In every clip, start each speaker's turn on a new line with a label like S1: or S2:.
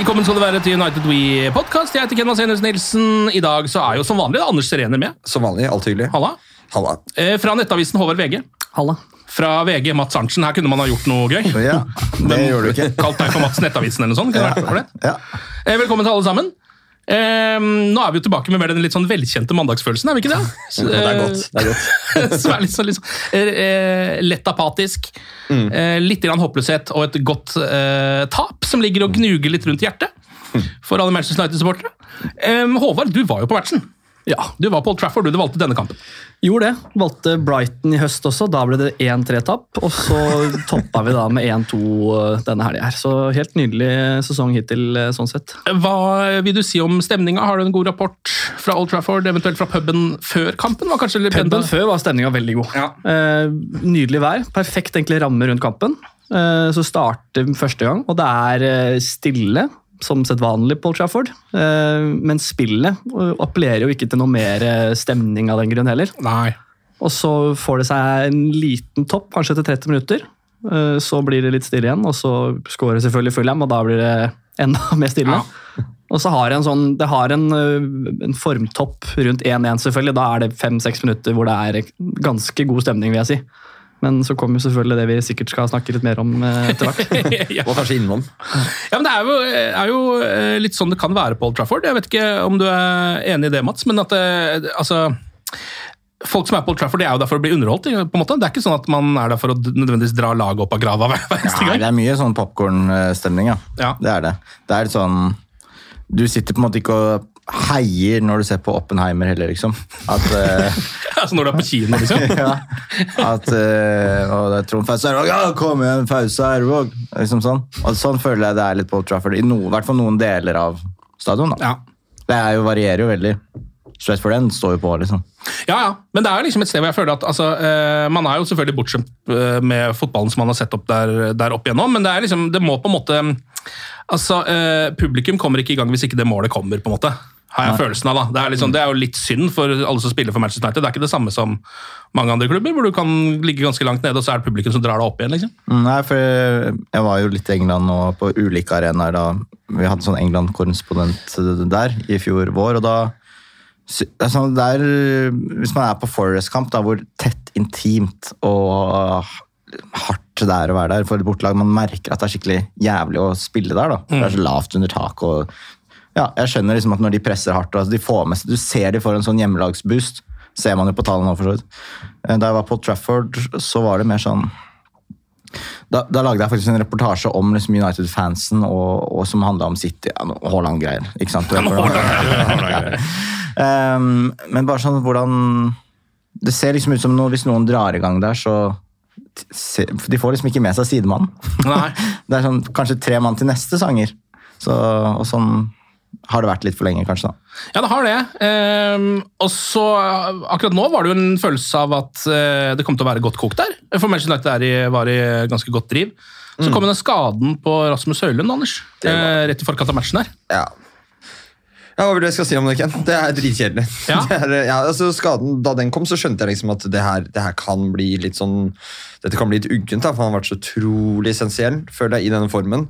S1: Velkommen skal du være til United We podcast. Jeg heter Ken Vasenius Nilsen. I dag så er jo som vanlig Anders Serener med.
S2: Som vanlig. alt hyggelig.
S1: Halla.
S2: Halla.
S1: Eh, Fra nettavisen Håvard VG.
S2: Halla.
S1: Fra VG Mats Arntzen. Her kunne man ha gjort noe gøy.
S2: Ja, det gjør du ikke.
S1: Kalt deg for Mats Nettavisen eller noe sånt. Kunne det vært for det?
S2: Ja.
S1: Eh, Velkommen til alle sammen. Eh, nå er vi jo tilbake med den litt sånn velkjente mandagsfølelsen, er vi ikke det? Så,
S2: Det er godt. det er godt.
S1: som er litt sånn, litt sånn eh, eh, lett apatisk. Eh, litt grann håpløshet og et godt eh, tap som ligger og gnuger litt rundt hjertet for alle Manchester United-supportere. Eh, Håvard, du var jo på matchen.
S3: Ja.
S1: Du var på Old Trafford, du valgte denne kampen.
S3: Gjorde det. Valgte Brighton i høst også. Da ble det 1-3-tap. Og så toppa vi da med 1-2 denne helga her. Så helt nydelig sesong hittil, eh, sånn sett.
S1: Hva vil du si om stemninga? Har du en god rapport fra Old Trafford, eventuelt fra puben før kampen? Var kanskje
S3: Puben før var stemninga veldig god.
S1: Ja.
S3: Eh, nydelig vær. Perfekt egentlig ramme rundt kampen. Eh, så starter første gang, og det er eh, stille. Som sedvanlig på Old Trafford. Eh, men spillet eh, appellerer jo ikke til noe mer eh, stemning av den grunn heller.
S1: Nei.
S3: Og så får det seg en liten topp, kanskje etter 30 minutter. Så blir det litt stille igjen, og så skårer selvfølgelig Fulham, og da blir det enda mer stille. Og så har det en sånn, det har en, en formtopp rundt 1-1, selvfølgelig. Da er det fem-seks minutter hvor det er ganske god stemning, vil jeg si. Men så kommer jo selvfølgelig det vi sikkert skal snakke litt mer om eh, etter hvert.
S1: ja.
S2: Og kanskje innom.
S1: Ja, men Det er jo, er jo eh, litt sånn det kan være på Old Trafford. Jeg vet ikke om du er enig i det, Mats. men at det, altså, Folk som er på Old Trafford, de er jo der for å bli underholdt. på en måte. Det er ikke sånn at man er der for å nødvendigvis dra laget opp av grava hver eneste
S2: Nei,
S1: Ja,
S2: det er mye sånn popkornstemning, ja.
S1: Ja.
S2: Det er det. Det er litt sånn Du sitter på en måte ikke og heier når du ser på Oppenheimer heller, liksom. At uh,
S1: altså Når du er på kino, liksom.
S2: ja, at uh, og det er Trond Fause ja, kom igjen, Fause Ervåg! Liksom sånn. Og sånn føler jeg det er litt på Old Trafford, i noen, hvert fall noen deler av stadion. da.
S1: Ja.
S2: Det jo, varierer jo veldig. Stratford End står jo på, liksom.
S1: Ja, ja, men det er liksom et sted hvor jeg føler at altså, uh, Man er jo selvfølgelig bortskjemt eh, med fotballen som man har sett opp der, der opp igjennom, men det liksom, det må på en måte altså, eh, Publikum kommer ikke i gang hvis ikke det målet kommer, på en måte. Har jeg følelsen av da. Det er, liksom, det er jo litt synd for alle som spiller for Manchester United. Det er ikke det samme som mange andre klubber, hvor du kan ligge ganske langt nede, og så er det publikum som drar deg opp igjen. liksom.
S2: Mm, Nei, for jeg var jo litt i England nå på ulike arenaer da vi hadde sånn England-korrespondent der i fjor vår, og da sånn, der, Hvis man er på Forest-kamp, da, hvor tett, intimt og hardt det er å være der for et bortelag, man merker at det er skikkelig jævlig å spille der. da. Det er så lavt under taket. og ja, jeg skjønner liksom at når de presser hardt, altså de får med seg, du ser de får en sånn hjemmelagsboost, ser man jo på tallene nå for så vidt. Eh, Da jeg var på Trafford, så var det mer sånn da, da lagde jeg faktisk en reportasje om liksom United-fansen, og, og som handla om City. Ja, Haaland-greier. ikke sant? Du vet ja. um, men bare sånn hvordan Det ser liksom ut som noe, hvis noen drar i gang der, så De får liksom ikke med seg sidemannen. Det er sånn, kanskje tre mann til neste sanger. Så, og sånn har det vært litt for lenge, kanskje. da.
S1: Ja, det har det. Ehm, og så, Akkurat nå var det jo en følelse av at eh, det kom til å være godt kokt der. For Manchester United er i, var i ganske godt driv. Så
S4: Mm.
S1: kom den skaden på Rasmus Høylund, Anders. Eh, rett i forkant av matchen her.
S4: Ja. Ja, Hva vil du jeg skal si om det, Ken? Det er dritkjedelig.
S1: Ja.
S4: Ja, altså skaden, Da den kom, så skjønte jeg liksom at det her, det her kan bli litt sånn Dette kan bli litt uggent, for han har vært så utrolig essensiell føler jeg, i denne formen.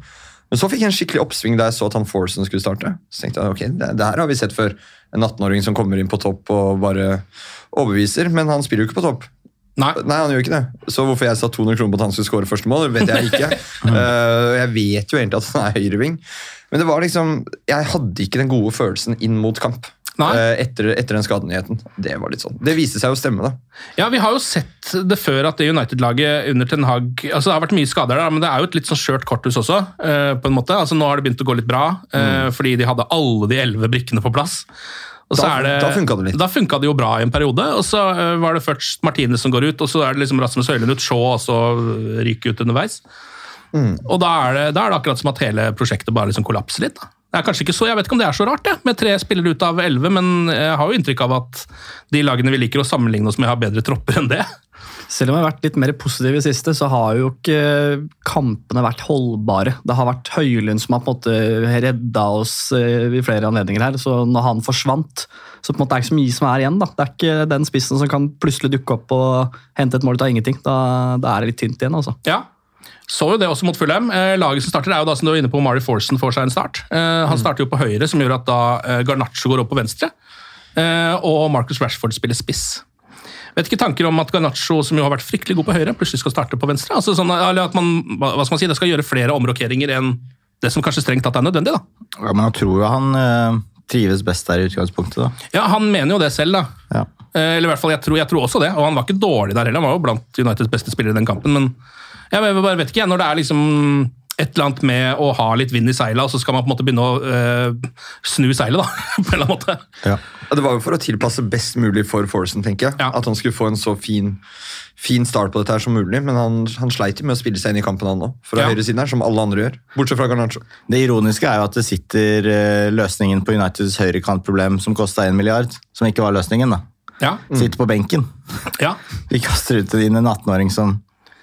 S4: Men så fikk jeg en skikkelig oppsving da jeg så at han Forsen skulle starte. Så tenkte jeg, ok, det, det her har vi sett før. En 18-åring som kommer inn på topp og bare overbeviser, men han spiller jo ikke på topp.
S1: Nei. Nei.
S4: han gjør ikke det. Så hvorfor jeg sa 200 kroner på at han skulle skåre første mål, vet jeg ikke. uh, jeg vet jo egentlig at han er høyreving. Men det var liksom, jeg hadde ikke den gode følelsen inn mot kamp. Eh, etter, etter den skadenyheten. Det var litt sånn. Det viste seg å stemme, da.
S1: Ja, Vi har jo sett det før at det United-laget under Ten Hag altså Det har vært mye skader der, men det er jo et litt sånn skjørt korthus også. eh, på en måte. Altså Nå har det begynt å gå litt bra, mm. fordi de hadde alle de elleve brikkene på plass. Og så
S4: Da-
S1: det,
S4: da funka det litt.
S1: Da funka det jo bra i en periode. og Så eh, var det først Martinez som går ut, og så er det liksom Rasmus Høylund ut, Shaw og så ryker ut underveis. Og da er, det, da er det akkurat som at hele prosjektet bare liksom kollapser litt. Da. Det er kanskje ikke så, Jeg vet ikke om det er så rart, det, med tre spillere ut av elleve, men jeg har jo inntrykk av at de lagene vi liker å sammenligne oss med, har bedre tropper enn det.
S3: Selv om jeg har vært litt mer positiv i siste, så har jo ikke kampene vært holdbare. Det har vært Høylund som har på en måte redda oss i flere anledninger her. Så når han forsvant, så på en måte er det ikke så mye som er igjen. da. Det er ikke den spissen som kan plutselig dukke opp og hente et mål ut av ingenting. Da, da er det litt tynt igjen, altså.
S1: Ja, så jo det også mot Fulham. Eh, laget som starter er jo da, som du var inne på, Mari Forsen får seg en start. Eh, han starter jo på høyre, som gjør at da eh, Garnaccio går opp på venstre. Eh, og Marcus Rashford spiller spiss. Vet ikke tanker om at Garnaccio, som jo har vært fryktelig god på høyre, plutselig skal starte på venstre? Altså sånn, eller at man hva skal man si, det skal gjøre flere omrokeringer enn det som kanskje strengt tatt er nødvendig. da.
S2: Ja, men jeg tror jo han trives best der i utgangspunktet. da.
S1: Ja, Han mener jo det selv, da.
S2: Ja.
S1: Eh, Eller i hvert fall, jeg tror, jeg tror også det. Og han var ikke dårlig der heller. Han var jo blant Uniteds beste spillere i den kampen. Men jeg bare vet ikke, jeg, når det er liksom et eller annet med å ha litt vind i seila, og så skal man på en måte begynne å eh, snu seilet, da. på en eller annen måte.
S4: Ja, Det var jo for å tilpasse best mulig for Forsen, tenker jeg. At han skulle få en så fin, fin start på dette her som mulig. Men han, han sleit jo med å spille seg inn i kampen, han òg. Fra
S2: Ja.
S4: høyresiden her, som alle andre gjør. Bortsett fra Garnaccio.
S2: Det ironiske er jo at det sitter eh, løsningen på Uniteds høyrekantproblem som kosta en milliard, som ikke var løsningen. da.
S1: Ja.
S2: Sitter på benken.
S1: Ja.
S2: Vi kaster ut inn en 18-åring som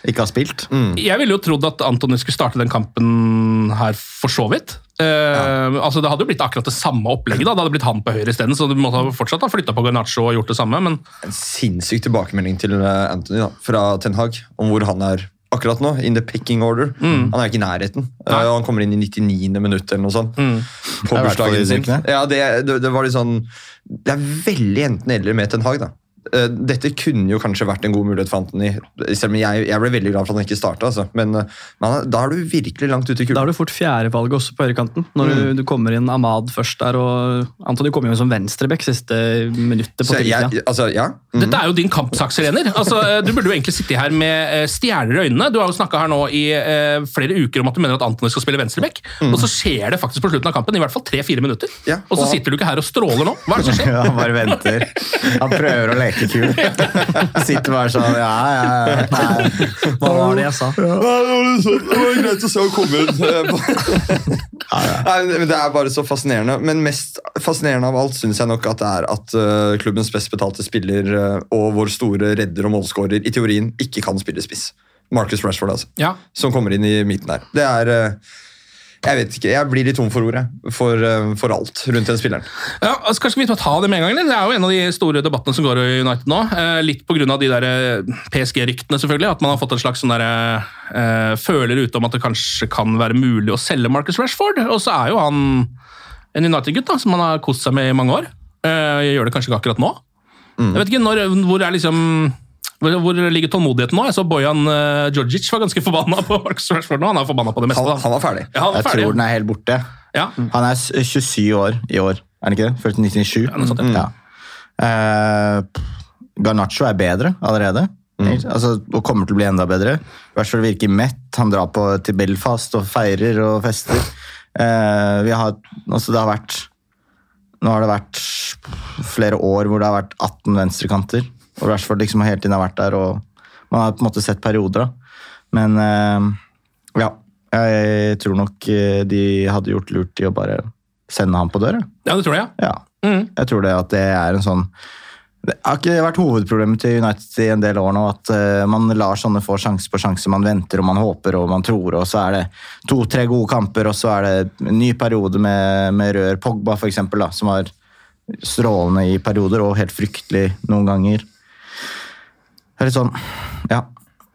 S2: ikke har spilt.
S1: Jeg ville jo trodd at Antony skulle starte den kampen her for så vidt. Eh, altså Det hadde jo blitt akkurat det samme opplegget. da, Det hadde blitt han på høyre isteden, så du måtte fortsatt ha flytta på Garnaccio og gjort det samme. men...
S4: En sinnssyk tilbakemelding til Antony Anthony da, fra Ten Hag om hvor han er akkurat nå. In the picking order.
S1: Mm.
S4: Han er ikke i nærheten. Eh, han kommer inn i 99. minutt eller noe sånt.
S1: Mm.
S4: På bursdagen sin. Ja, det, det, det var litt sånn Det er veldig enten-eller med Ten Hag. da. Eh, Dette kunne jo kanskje vært en god mulighet for Anthony. Selv om jeg, jeg ble veldig glad for at han ikke starta. Altså. Men, men da er du virkelig langt ute i
S3: Da er du fort fjerdevalget også på høyrekanten. Når du, du kommer inn Ahmad først der, og Anthony kommer jo som venstreback siste minuttet på
S4: Så jeg- altså, ja.
S1: Dette er jo din kampsakserener Altså, eh, du burde jo egentlig sitte her med stjerner i øynene. Du har jo snakka her nå i uh, flere uker om at du mener at Anthony skal spille venstreback, og så skjer det faktisk på slutten av kampen, i hvert fall tre-fire minutter.
S4: Ja,
S1: og så sitter du ikke her og stråler nå. Hva er det som skjer?
S2: Ja, han bare venter. Han prøver å leke kul. Sitter bare sånn Ja, ja, ja.
S3: Hva var det jeg sa?
S4: Ja, det var greit å se henne komme ut. Nei, men Det er bare så fascinerende. Men mest fascinerende av alt syns jeg nok at det er at eh, klubbens best betalte spiller eh, og vår store redder og målskårer i teorien ikke kan spille spiss. Marcus Rashford, altså.
S1: Ja.
S4: Som kommer inn i midten der. Det er eh, Jeg vet ikke, jeg blir litt tom for ordet for, eh, for alt rundt den spilleren.
S1: Ja, altså, Kanskje vi må ta det med en gang? eller? Det er jo en av de store debattene som går i United nå. Eh, litt pga. de der eh, PSG-ryktene, selvfølgelig. At man har fått en slags sånn der, eh, føler ute om at det kanskje kan være mulig å selge Marcus Rashford. Og så er jo han en United-gutt som han har kost seg med i mange år. Eh, gjør det kanskje ikke akkurat nå. Jeg vet ikke, når, Hvor er liksom hvor, ligger tålmodigheten nå? Jeg så Bojan uh, Djordjic var ganske forbanna på Marcus Rashford nå. Han er forbanna på det meste.
S4: Han,
S1: da.
S4: han var ferdig.
S1: Ja, han var
S2: Jeg
S1: ferdig.
S2: tror den er helt borte.
S1: Ja.
S2: Han er 27 år i år, er han ikke det? Født i 1997.
S1: noe sånt,
S2: ja. Uh, Garnaccio er bedre allerede. Altså, og kommer til å bli enda bedre. Rashford virker mett. Han drar på, til Belfast og feirer og fester. Uh, vi har, altså det har vært Nå har det vært flere år hvor det har vært 18 venstrekanter. Og Rashford liksom hele tiden har vært der, og man har på en måte sett perioder. da. Men eh, ja, jeg tror nok eh, de hadde gjort lurt i å bare sende ham på dør.
S1: Ja, det tror jeg.
S2: Ja. Jeg tror det at det er en sånn Det har ikke vært hovedproblemet til United i en del år nå, at eh, man lar sånne få sjanse på sjanse. Man venter og man håper og man tror, og så er det to-tre gode kamper, og så er det en ny periode med, med rør. Pogba, eksempel, som var strålende i perioder og helt fryktelig noen ganger. Det er litt sånn Ja.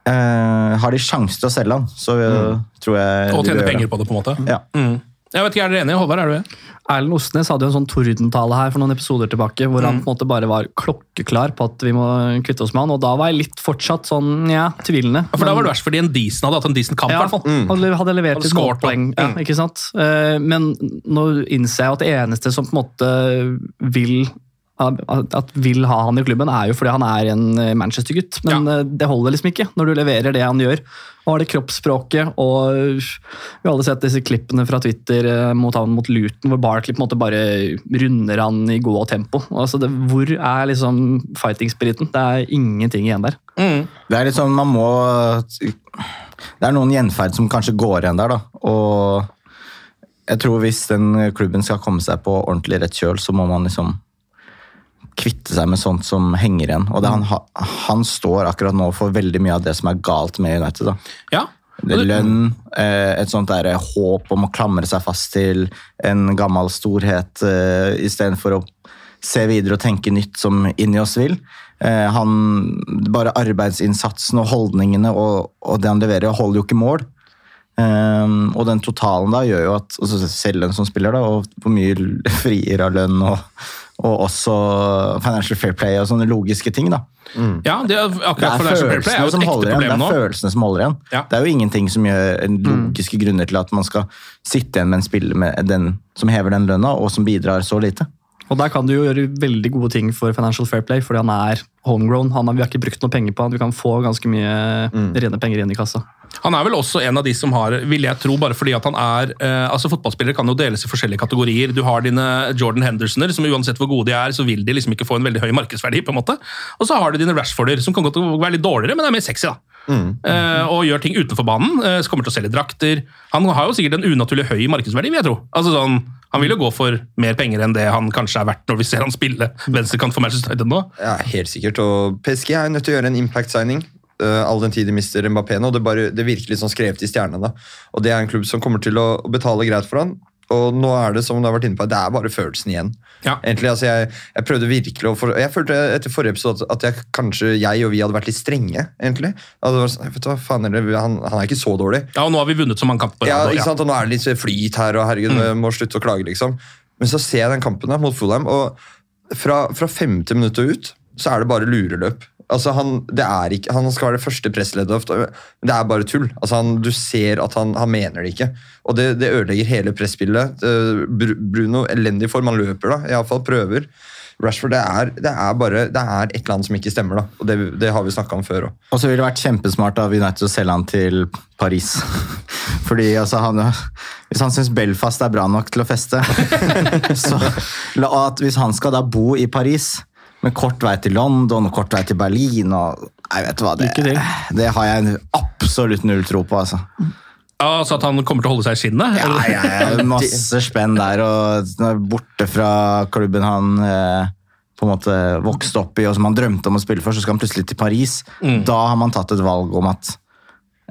S2: Eh, har de sjanse til å selge han, så mm. tror jeg
S1: Og tjene penger på det, på en måte.
S2: Ja.
S1: Mm. Jeg vet ikke, Er dere enige? Håvard, er du det?
S3: Erlend Osnes hadde jo en sånn tordentale her for noen episoder tilbake, hvor han på en måte bare var klokkeklar på at vi må kvitte oss med han, og da var jeg litt fortsatt sånn, ja, tvilende.
S1: Ja, For da var det verst fordi en decent hadde hatt en decent kamp. i
S3: Ja,
S1: hvert fall.
S3: hadde, hadde levert
S1: Hadde
S3: et
S1: scoret,
S3: poeng. Ja,
S1: Mm.
S3: ikke sant? Eh, Men nå innser jeg at det eneste som på en måte vil at vil ha han i klubben, er jo fordi han er en eh, Manchester-gutt. Men ja. det holder liksom ikke når du leverer det han gjør. Og har det kroppsspråket, og vi har alle sett disse klippene fra Twitter eh, mot han mot Luton, hvor Barkley på en måte bare runder han i gå tempo. Altså det, hvor er liksom fighting-spiriten? Det er ingenting igjen der.
S2: Det er litt sånn, man må Det er noen gjenferd som kanskje går igjen der, da. Og jeg tror hvis den klubben skal komme seg på ordentlig rett kjøl, så må man liksom kvitte seg med sånt som henger igjen. Og det, han, han står akkurat nå for veldig mye av det som er galt med United. da.
S1: Ja.
S2: Det er lønn, eh, et sånt der håp om å klamre seg fast til en gammel storhet eh, istedenfor å se videre og tenke nytt som inni oss vil. Eh, han, bare arbeidsinnsatsen og holdningene og, og det han leverer, holder jo ikke mål. Um, og den totalen da gjør jo at altså selv lønn som spiller, da, og hvor mye frier av lønn og, og også financial fair play og sånne logiske ting. da.
S1: Ja, det er akkurat
S2: er
S1: Play er
S2: følelsene
S1: et
S2: som holder igjen. Det er
S1: nå.
S2: følelsene som holder igjen.
S1: Ja.
S2: Det er jo ingenting som gjør en logiske grunner til at man skal sitte igjen med en spiller med den, som hever den lønna, og som bidrar så lite.
S3: Og der kan du jo gjøre veldig gode ting for Financial Fair Play, fordi han er homegrown. Han har, vi har ikke brukt noe penger på han. Vi kan få ganske mye rene penger inn i kassa.
S1: Han er vel også en av de som har, vil jeg tro, bare fordi at han er eh, altså Fotballspillere kan jo deles i forskjellige kategorier. Du har dine Jordan Hendersoner, som uansett hvor gode de er, så vil de liksom ikke få en veldig høy markedsverdi. på en måte. Og så har du dine Rashforder, som kan godt være litt dårligere, men er mer sexy. da. Eh, og gjør ting utenfor banen. så kommer til å selge drakter. Han har jo sikkert en unaturlig høy markedsverdi, vil jeg tro. Altså sånn, Han vil jo gå for mer penger enn det han kanskje er verdt når vi ser han spille venstrekant for Manchester United nå.
S4: Ja, helt sikkert. Og PSG er nødt til å gjøre en impact-signing. Uh, all den tid de mister Mbappé nå. Det, bare, det virker litt sånn skrevet i stjernene. Og det er en klubb som kommer til å betale greit for han. Og nå er det som du har vært inne på, det er bare følelsen igjen. Egentlig, altså jeg, jeg prøvde virkelig å for, Jeg følte etter forrige episode at, jeg, kanskje jeg og vi hadde vært litt strenge. egentlig. Sånn, vet du hva, faen, eller, han, han er ikke så dårlig.
S1: Ja, og nå har vi vunnet så mange kamper på
S4: Ja, ikke sant? Og nå er det litt flyt her, og herregud,
S1: Mm.
S4: må slutte å klage, liksom. Men så ser jeg den kampen da, mot Fulham, og fra, fra femte minutt og ut, så er det bare lureløp. Altså, han, ikke, han skal være det første pressleddet, men det er bare tull. Altså, han, du ser at han, han mener det ikke. Og det, det ødelegger hele presspillet. Eh, Bruno, elendig form, han løper da, iallfall prøver. Rashford, det er, det er bare det er et eller annet som ikke stemmer, da. Og det, det har vi snakka om før òg.
S2: Og så ville det vært kjempesmart av United å selge han til Paris. Fordi altså, han, Hvis han syns Belfast er bra nok til å feste så, at Hvis han skal da bo i Paris med kort vei til London og kort vei til Berlin og, jeg vet hva, det, det har jeg absolutt null tro på. altså.
S1: Altså At han kommer til å holde seg i skinnet?
S2: Ja, ja, ja, masse spenn der, og borte fra klubben han eh, på en måte vokste opp i, og som han drømte om å spille for, så skal han plutselig til Paris.
S4: Mm.
S2: Da har man tatt et valg om at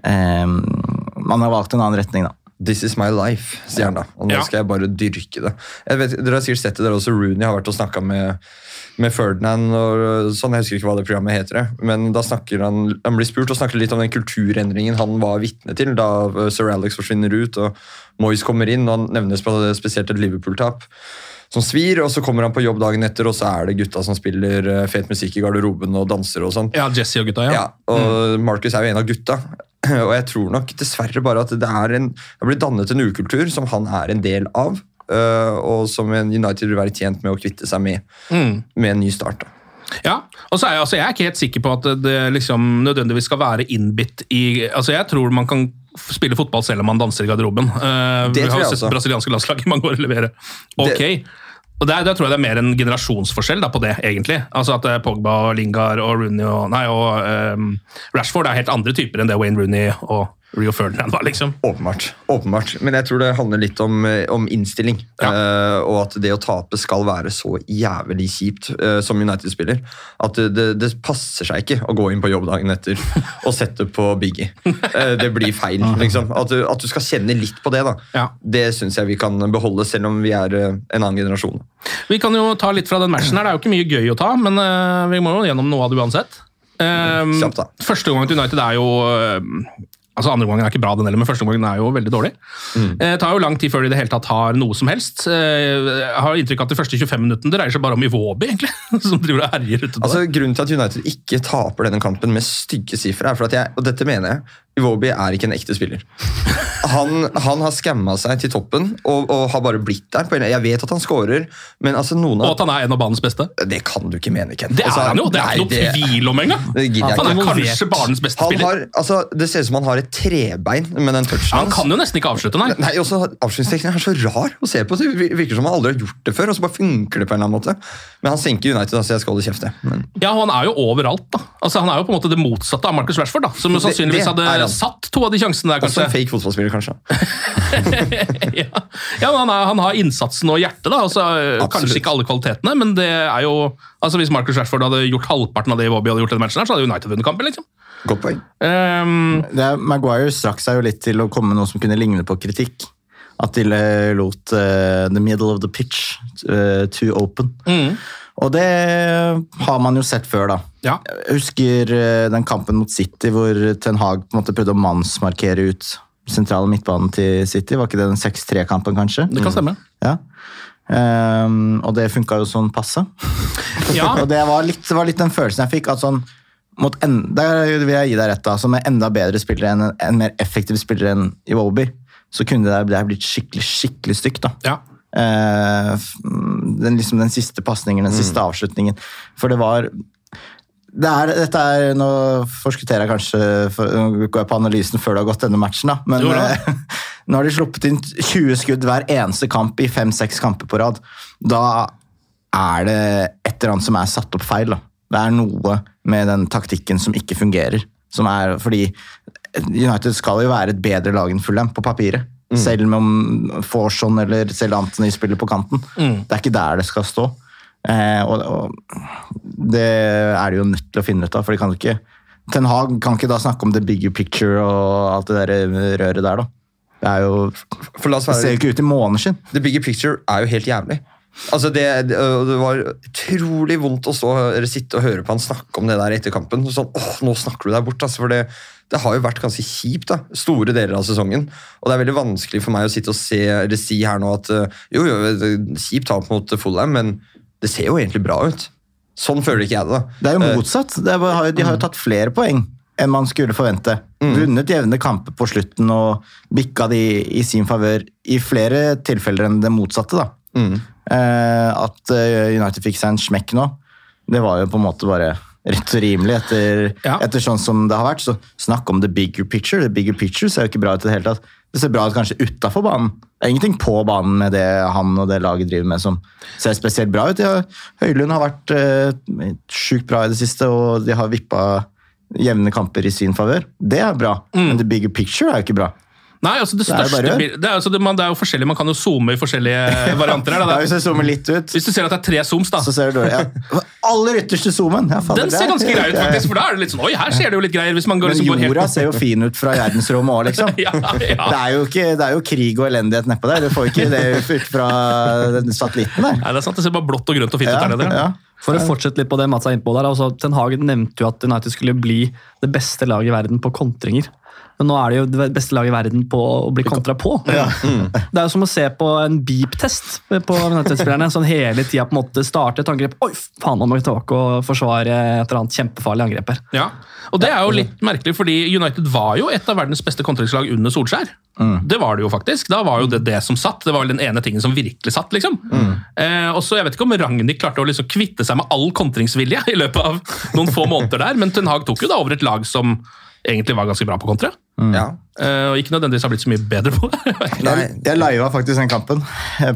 S2: eh, man har valgt en annen retning, da.
S4: This is my life, sier han da. Og nå
S2: Ja.
S4: skal jeg bare dyrke det. Jeg vet, dere har sikkert sett det, der også. Rooney har vært og snakka med, med Ferdinand og sånn. Jeg husker ikke hva det programmet heter, men da snakker han han blir spurt og snakker litt om den kulturendringen han var vitne til da uh, sir Alex forsvinner ut og Moyes kommer inn. og Han nevner spesielt et Liverpool-tap som svir, og så kommer han på jobb dagen etter, og så er det gutta som spiller uh, fet musikk i garderoben og danser og sånn.
S1: Ja, Jesse og gutta, ja.
S4: Ja, og Marcus er jo en av gutta. Og jeg tror nok dessverre bare at det er en, det blir dannet en ukultur som han er en del av, og som United vil være tjent med å kvitte seg med
S1: Mm.
S4: med en ny start. da.
S1: Ja, og så er jeg, altså, jeg er ikke helt sikker på at det liksom nødvendigvis skal være innbitt i altså Jeg tror man kan spille fotball selv om man danser i garderoben. Uh,
S4: Det
S1: vi har jo sett brasilianske landslag i mange år levere. Ok. Og der, der tror jeg det er mer en generasjonsforskjell da, på det, egentlig. Altså at eh, Pogba og Lingard og Rooney og, nei, og um, Rashford er helt andre typer enn det Wayne Rooney og Rio Ferdinand var, liksom.
S4: Åpenbart. åpenbart. Men jeg tror det handler litt om, eh, om innstilling. Eh, og at det å tape skal være så jævlig kjipt uh, som United-spiller. At det, det, passer seg ikke å gå inn på jobb dagen etter og sette på Biggie. Uh, det blir feil, liksom. At du, at du skal kjenne litt på det, da. Det syns jeg vi kan beholde, selv om vi er en annen generasjon.
S1: Vi kan jo ta litt fra den matchen her. Det er jo ikke mye gøy å ta, men vi må jo gjennom noe av det uansett. Um, første gangen til United er jo uh, Altså Andre gangen er ikke bra, den heller, men første gangen er jo veldig dårlig.
S4: Mm.
S1: Eh, tar jo lang tid før de i det hele tatt har noe som helst. Eh, Jeg har inntrykk av at de første 25 minuttene dreier seg bare om Iwobi, egentlig. Som driver og herjer ute
S4: Altså, grunnen til at United ikke taper denne kampen med stygge sifre, er for at jeg, og dette mener jeg, Iwobi er ikke en ekte spiller. Han, han har skamma seg til toppen og, og har bare blitt der. Jeg vet at han scorer, men altså noen av
S1: Og at han er en av banens beste.
S4: Det kan du ikke mene, Ken.
S1: Det er
S4: Altså,
S1: han jo, det er ikke noe tvil om engang. Han er
S4: ikke.
S1: kanskje banens beste
S4: Han
S1: spiller.
S4: har, altså, det ser ut som han har et trebein med den touchen
S1: Han kan jo nesten ikke avslutte, nei.
S4: Nei, også Avslutningsteknikken er så rar å se på. Det virker som han aldri har gjort det før, og så bare funker det på en eller annen måte. Men han senker United, så jeg skal holde kjeft. Men
S1: Ja, han er jo overalt, da. Altså, han er jo på en måte det motsatte av Marcus Rashford, da. Som
S4: Det-
S1: sannsynligvis
S4: det
S1: hadde. Satt to av de sjansene der, kanskje.
S4: Også en fake fotballspiller, kanskje.
S1: Ja, men han, er, han har innsatsen og hjertet, da. Altså, kanskje ikke alle kvalitetene, men det er jo altså Hvis Marcus Rashford hadde gjort halvparten av det Iwobi hadde gjort i den matchen, her, så hadde United vunnet kampen. liksom.
S4: Godt poeng.
S1: Um,
S2: det er, Maguire strakk seg jo litt til å komme med noe som kunne ligne på kritikk. At de lot uh, the middle of the pitch uh, too open.
S1: Mm.
S2: Og det har man jo sett før, da. Jeg husker eh, den kampen mot City hvor Ten Hag på en måte prøvde å mannsmarkere ut sentrale midtbanen til City. Var ikke det den 6-3-kampen, kanskje?
S1: Det kan stemme.
S2: Ja. Um, og det funka jo sånn passe.
S1: Ja.
S2: og det var, litt, det var litt den følelsen jeg fikk. at sånn, mot en, Der vil jeg gi deg rett, da. Som er enda bedre spillere enn en, mer effektiv spiller enn Iwobi, så kunne det, det blitt skikkelig skikkelig stygt. da. F- den, liksom, den siste pasningen, den siste avslutningen. For det var det er, dette er, Nå forskutterer jeg kanskje Nå går jeg på analysen før det har gått denne matchen, da. Men
S1: Jo da.
S2: eh, nå har de sluppet inn 20 skudd hver eneste kamp i 5-6 kamper på rad. Da er det et eller annet som er satt opp feil. Da. Det er noe med den taktikken som ikke fungerer. Som er, fordi United skal jo være et bedre lag enn Fulham på papiret. Selv om Forson eller selv Anthony spiller på kanten.
S1: Mm.
S2: Det er ikke der det skal stå. Eh, og, og det er de jo nødt til å finne ut av, for de kan ikke Ten Hag kan ikke da snakke om the bigger picture og alt det der røret der, da. Det er jo Det ser jo ikke ut i måneskinn.
S4: The bigger picture er jo helt jævlig. Altså det, det, var utrolig vondt å stå, sitte og høre på han snakke om det der etter kampen. Sånn, åh, nå snakker du deg bort, altså, for det, det har jo vært ganske kjipt da, store deler av sesongen. Og det er veldig vanskelig for meg å sitte og se, eller si her nå at eh, jo, jo, kjipt tap mot Fulham, men det ser jo egentlig bra ut. Sånn føler ikke jeg det. da.
S2: Det er jo
S4: Eh,
S2: motsatt. Det er, bare- de har jo tatt flere poeng enn man skulle forvente. Vunnet jevne kamper på slutten og bikka de i sin favør i flere tilfeller enn det motsatte. da. Eh, at eh, United fikk seg en smekk nå, det var jo på en måte bare rett og rimelig etter, etter sånn som det har vært. Så snakk om the bigger picture. The bigger picture ser jo ikke bra ut i det hele tatt. Det ser bra ut kanskje utafor banen. Det er ingenting på banen med det han og det laget driver med som ser spesielt bra ut. Ja, Høylund har vært eh, sjukt bra i det siste, og de har vippa jevne kamper i sin favør. Det er bra, men the bigger picture er jo ikke bra.
S1: Nei, altså det
S2: Det er
S1: største
S2: bare
S1: det er, altså det, man, det er jo forskjellig, man kan jo zoome i forskjellige varianter. her. Da.
S2: Ja, hvis jeg zoomer litt ut,
S1: Hvis du ser at det er tre zooms, da.
S2: så ser du dårlig ja. Aller ytterste zoomen! Ja,
S1: Den ser
S2: er-
S1: ganske grei ut, faktisk. For da er det litt sånn Oi, her ser det jo litt greier. hvis man går,
S2: Men
S1: liksom, går helt
S2: jorda ser jo fin ut fra verdensrommet òg, liksom.
S1: Ja, ja.
S2: Det, er jo ikke, det er jo krig og elendighet nedpå der. Du får ikke det ut fra den satellitten der.
S1: Nei, det er sant, det ser bare blått og grønt og fint ut der nede.
S2: ja.
S3: For å fortsette litt på det Mats er innpå der, altså, Ten Hagen nevnte jo at United skulle bli det beste laget i verden på kontringer. Men nå er det jo det beste laget i verden på å bli kontra på. Det er jo som å se på en beep-test på United-spillerne. Sånn hele tida på en måte starte et angrep. Oi, faen, nå må vi tilbake og forsvare et eller annet kjempefarlig angrep her.
S1: Ja, og det er jo litt merkelig, fordi United var jo et av verdens beste kontringslag under Solskjær. Det var det jo faktisk. Da var jo det det som satt. Det var vel den ene tingen som virkelig satt. liksom. Eh, og så Jeg vet ikke om Ragnhild klarte å liksom kvitte seg med all kontringsvilje i løpet av noen få måneder der, men Ten Hag tok jo da over et lag som egentlig var ganske bra på kontre.
S4: Ja.
S1: Eh, og ikke nødvendigvis har blitt så mye bedre på det.
S2: Jeg, jeg liva faktisk den kampen.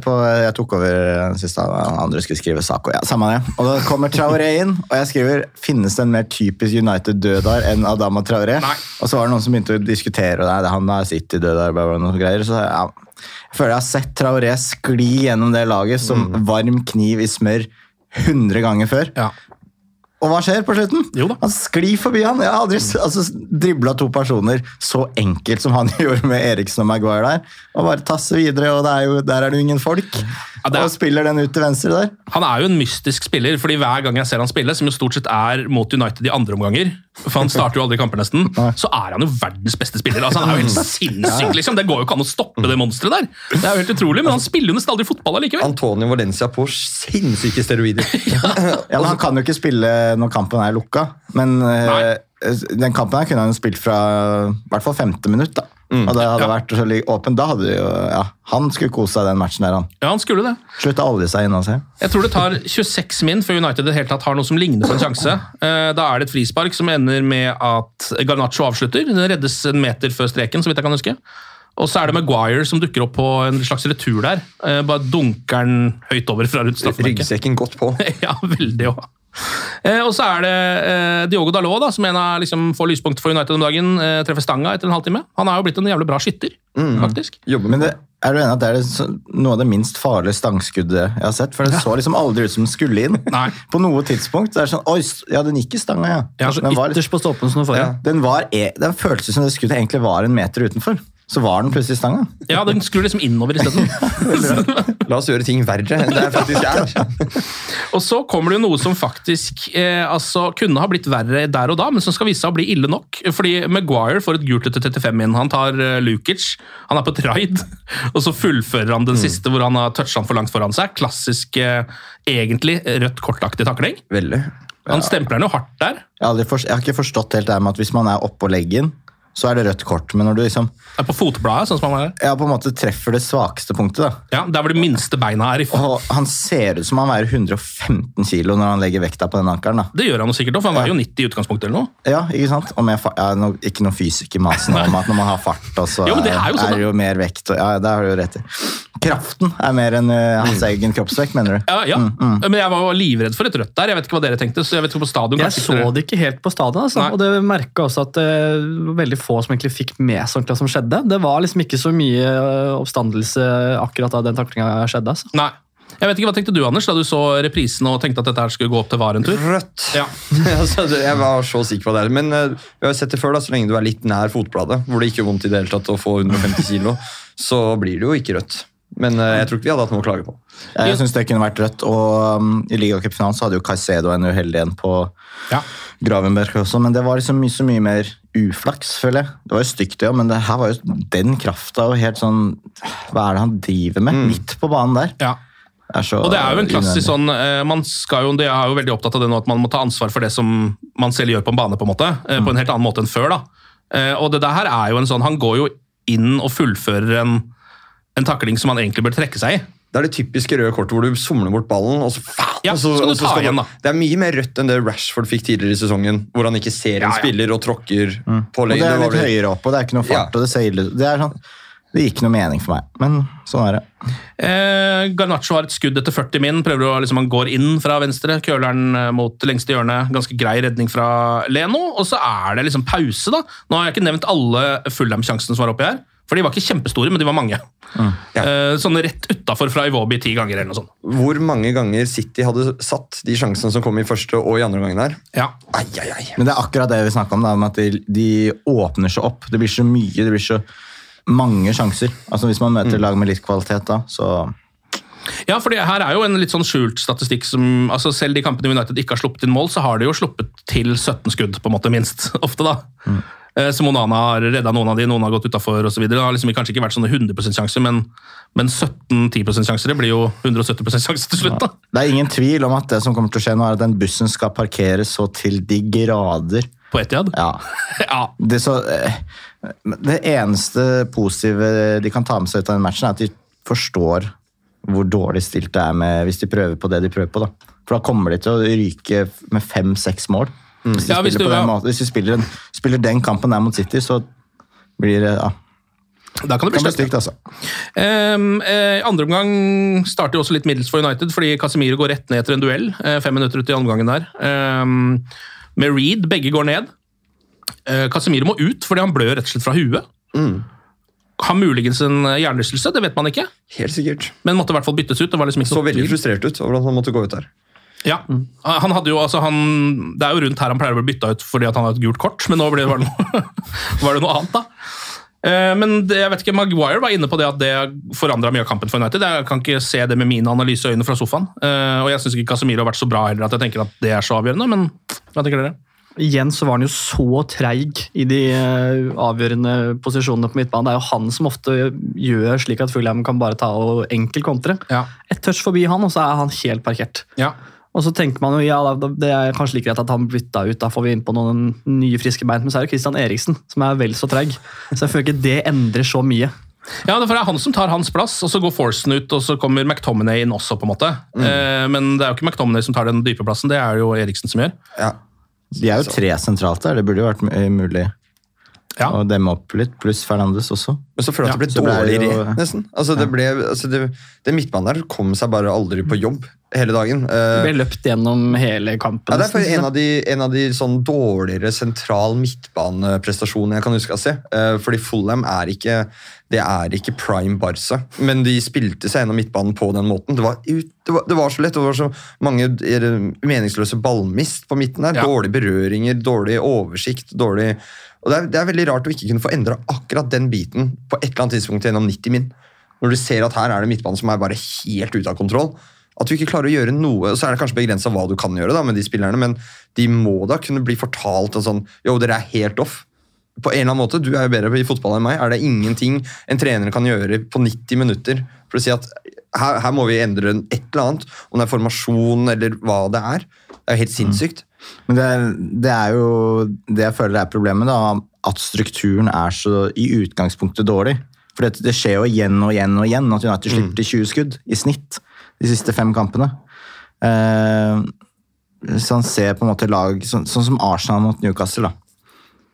S2: På, jeg tok over sist og Andre skulle skrive sak. Og ja, samme det. Og da kommer Traoré inn, og jeg skriver finnes det en mer typisk United-dødar enn Adama Traoré.
S1: Nei.
S2: Og så var det noen som begynte å diskutere, og det er han er City-dødar, bla, bla, noe greier. Så ja, jeg føler jeg har sett Traoré skli gjennom det laget som varm kniv i smør 100 ganger før.
S1: Ja.
S2: Og hva skjer på slutten?
S1: Jo da.
S2: Han sklir forbi han. Jeg har aldri altså, dribla to personer så enkelt som han gjorde med Eriksen og Maguire der. Og bare tasse videre, og det er jo, der er det jo ingen folk.
S1: Ja, er-
S2: Og spiller den ut til venstre der.
S1: Han er jo en mystisk spiller, fordi hver gang jeg ser han spille, som jo stort sett er mot United i andre omganger, for han starter jo aldri kamper nesten, så er han jo verdens beste spiller. Altså, han er jo helt sinnssyk, liksom. Det går jo ikke an å stoppe det monsteret der. Det er jo helt utrolig, men han spiller jo nesten aldri fotball allikevel.
S4: Antonio Valencia på sinnssyke steroider.
S2: Ja, men Han kan jo ikke spille når kampen er lukka, men Nei. den kampen her kunne han jo spilt fra i hvert fall femte minutt. da.
S4: Mm.
S2: Og det hadde vært så åpent. åpen. Da hadde jo, ja, Han skulle kose seg den matchen der, han.
S1: Ja, han skulle det.
S2: Slutta aldri seg inn Altså.
S1: Jeg tror det tar 26 min før United helt tatt har noe som ligner på en sjanse. Eh, Da er det et frispark som ender med at Garnaccio avslutter. Den reddes en meter før streken, så vidt jeg kan huske. Og så er det Maguire som dukker opp på en slags retur der. Eh, Bare dunker den høyt over fra rundt straffemerket.
S4: Ryggsekken godt på.
S1: ja, veldig òg. Eh, og så er det eh, Diogo Dalot, da, som en av liksom, får lyspunkter for United om dagen. Eh, treffer stanga etter en halvtime. Han er jo blitt en jævlig bra skytter, faktisk.
S2: Men det, er du enig at det er det, så- noe av det minst farlige stangskuddet jeg har sett? For det så liksom aldri ut som den skulle inn.
S1: Nei.
S2: På noe tidspunkt. Det er sånn, Oi, ja, den gikk i stanga, ja.
S1: Ja,
S2: den, var,
S3: ytterst på stolpen som.
S4: Ja.
S2: den, var, e- den føltes som det skuddet egentlig var en meter utenfor. Så var den plutselig i stanga.
S1: Ja, Den skrur liksom innover isteden.
S4: La oss gjøre ting verre enn det faktisk er.
S1: og så kommer det jo noe som faktisk eh, altså, kunne ha blitt verre der og da, men som skal vise seg å bli ille nok. Fordi Maguire får et gult etter 35 inn. Han tar uh, Lukic, han er på et raid, og så fullfører han den siste hvor han har toucha han for langt foran seg. Klassisk, eh, egentlig rødt kortaktig takling.
S4: Veldig.
S1: Han stempler den jo hardt der.
S2: Jeg, har jeg har ikke forstått helt det her med at hvis man er oppå leggen, så er det rødt kort. Men når du liksom det
S1: Er på fotbladet, sånn som han er.
S2: ja, på en måte treffer det svakeste punktet, da.
S1: Ja, Der hvor de minste beina er. i
S2: Og han ser ut som han veier 115 kilo når han legger vekta på den ankelen. da.
S1: Det gjør han jo sikkert, òg, for han veier jo 90 i utgangspunktet. eller noe.
S2: Ja, ikke sant? Og med fa ja, no, ikke noe fysikk i masen om at når man har fart, og så
S1: Jo, men det er jo sånn, da.
S2: jo mer vekt. Og, ja, det har du jo rett i. Kraften er mer enn eh, hans egen kroppsvekt, mener du?
S1: Ja, ja. Men jeg var jo livredd for et rødt der. Jeg vet ikke hva dere tenkte. så jeg vet ikke på stadion.
S3: Jeg
S1: kanskje
S3: så
S1: dere-
S3: det ikke helt på stadion, altså.
S1: Nei.
S3: og det merka også at det veldig få som egentlig fikk med seg ordentlig hva som skjedde. Det var liksom ikke så mye øh, oppstandelse akkurat da den taklinga skjedde. altså.
S1: Nei. Jeg vet ikke, Hva tenkte du Anders, da du så reprisen og tenkte at dette her skulle gå opp til VAR en tur?
S4: Rødt.
S1: Ja.
S4: altså, jeg var så sikker på det. Men eh, vi har jo sett det før, da, så lenge du er litt nær fotbladet, hvor det ikke gjør vondt i det hele tatt å få 150 kilo, så blir det jo ikke rødt. Men eh, jeg tror ikke vi hadde hatt noe å klage på.
S2: Jeg synes det kunne vært rødt. Og um, i ligacupfinalen så hadde jo Caicedo en uheldig en på
S1: Ja.
S2: Gravenberg også, men det var liksom mye, så mye mer uflaks, føler jeg. Det var jo stygt, det òg, men det her var jo den krafta og helt sånn Hva er det han driver med? Midt på banen der.
S1: Ja.
S2: Det er så
S1: Og det er jo en klassisk sånn eh, man skal jo, Jeg er jo veldig opptatt av det nå at man må ta ansvar for det som man selv gjør på en bane, på en måte. Mm. På en helt annen måte enn før. da. Eh, Og det der her er jo en sånn Han går jo inn og fullfører en, en takling som han egentlig bør trekke seg i.
S4: Det er det typiske røde kortet hvor du somler bort ballen, og så,
S1: Ja,
S4: og så,
S1: skal du
S4: og så
S1: ta
S4: skal
S1: igjen, da.
S4: Det er mye mer rødt enn det Rashford fikk tidligere i sesongen, hvor han ikke ser en
S1: Ja, ja.
S4: spiller og tråkker på
S2: lane. Og det er litt høyere opp, og det er ikke noe fart.
S4: Ja.
S2: og Det ser ille ut. Det er sånn, det gir ikke noe mening for meg, men sånn er det.
S1: Eh, Garnaccio har et skudd etter 40 min. prøver å, liksom, Han går inn fra venstre, køler den eh, mot lengste hjørne. Ganske grei redning fra Leno. Og så er det liksom pause, da. Nå har jeg ikke nevnt alle Fulham-sjansene som var oppi her. For de var ikke kjempestore, men de var mange. Ja. Sånn rett utafor fra Iwobi ti ganger eller noe sånt.
S4: Hvor mange ganger City hadde satt de sjansene som kom i første og i andre gangen der?
S1: Ja.
S4: Ai, ai, ai.
S2: Men det er akkurat det vi snakka om, da, med at de, de åpner seg opp. Det blir så mye, det blir så mange sjanser. Altså Hvis man møter lag med litt kvalitet, da, så
S1: Ja, for her er jo en litt sånn skjult statistikk som altså Selv de kampene United ikke har sluppet inn mål, så har de jo sluppet til 17 skudd, på en måte, minst. Ofte, da. Eh, Så Monana har redda noen av de, noen har gått utafor osv. Det har liksom kanskje ikke vært sånne 100 sjanser, men, men 17-10% sjanser det blir jo 170 sjanse til slutt. da.
S2: Det er ingen tvil om at det som kommer til å skje nå, er at den bussen skal parkeres så til de grader.
S1: På Etiad.
S2: Ja.
S1: Ja.
S2: Det, så, eh, det eneste positive de kan ta med seg ut av den matchen, er at de forstår hvor dårlig stilt det er med, hvis de prøver på det de prøver på. da. For da kommer de til å ryke med fem-seks mål. Hvis de,
S1: Ja, hvis du- ja.
S2: måten. Hvis de spiller, den, spiller den kampen der mot City, så blir det ja.
S1: Da kan det bli
S2: Kan
S1: stygt.
S2: altså.
S1: Um, eh, andre omgang starter jo også litt middels for United, fordi Casemiro går rett ned etter en duell. eh, fem minutter ut i omgangen der. Um, med Reed, begge går ned. Uh, Casemiro må ut fordi han blør rett og slett fra huet. Har muligens en eh, hjernerystelse, det vet man ikke.
S4: Helt sikkert.
S1: Men måtte i hvert fall byttes ut. det var liksom ikke
S4: Så veldig frustrert ut over at han måtte gå ut der.
S1: Ja, han hadde jo, altså han, Det er jo rundt her han pleier å bli bytta ut fordi at han har et gult kort, men nå ble det, var, det noe, var det noe annet, da. Eh, Men det, jeg vet ikke, Maguire var inne på det at det forandra mye av kampen for United. Jeg kan ikke se det med mine analyseøyne fra sofaen. Eh, Og jeg syns ikke Casemiro har vært så bra heller at jeg tenker at det er så avgjørende, men hva tenker dere?
S3: Igjen så var han jo så treig i de eh, avgjørende posisjonene på midtbanen. Det er jo han som ofte gjør slik at Fulham kan bare ta og enkel kontre. Et touch forbi han, og så er han helt parkert. Og så tenker man jo, ja, det er kanskje like greit at han bytta ut, da får vi inn på noen nye friske bein. Men så er det Christian Eriksen som er vel så treig. Så jeg føler ikke det endrer så mye.
S1: Ja, det er han som tar hans plass, og så går Forsen ut, og så kommer McTominay inn også, på en måte. Eh, Men det er jo ikke McTominay som tar den dype plassen, det er jo Eriksen som gjør.
S2: De er jo tre sentralt der, det burde jo vært mu- mulig og demme opp litt, pluss Fernandes også.
S4: Men så føler jeg at det ble
S2: ble det
S4: dårligere,
S2: jo-
S4: nesten. Altså, det ble, altså, det, det midtbanen der kom seg bare aldri på jobb hele dagen.
S3: Det
S4: Eh,
S3: ble løpt gjennom hele kampen.
S4: Ja, det er for en av de, en av de sånn dårligere sentral midtbaneprestasjonene jeg kan huske å se. Uh, Fordi Fulham er ikke det er ikke prime Barca, men de spilte seg gjennom midtbanen på den måten. Det var, ut, det var, det var så lett, det var så mange eh, meningsløse ballmist på midten der.
S1: Ja.
S4: Dårlige berøringer, dårlig oversikt, dårlig og det er, det er veldig rart å ikke kunne få endra akkurat den biten på et eller annet tidspunkt gjennom 90 min. Når du ser at her er det midtbanen som er bare helt ute av kontroll. At du ikke klarer å gjøre noe, så er det kanskje begrensa hva du kan gjøre da, med de spillerne, men de må da kunne bli fortalt og sånn Jo, dere er helt off. På en eller annen måte, Du er jo bedre i fotball enn meg. Er det ingenting en trener kan gjøre på 90 minutter for å si at her, her må vi endre et eller annet? Om det er formasjon eller hva det er. Det er helt sinnssykt.
S2: Men det det er jo det jeg føler er problemet, da, at strukturen er så i utgangspunktet dårlig. For det, det skjer jo igjen og igjen og igjen at United slipper til 20 skudd i snitt de siste fem kampene. Eh, så han ser på en måte lag sånn, sånn som Arsenal mot Newcastle. da.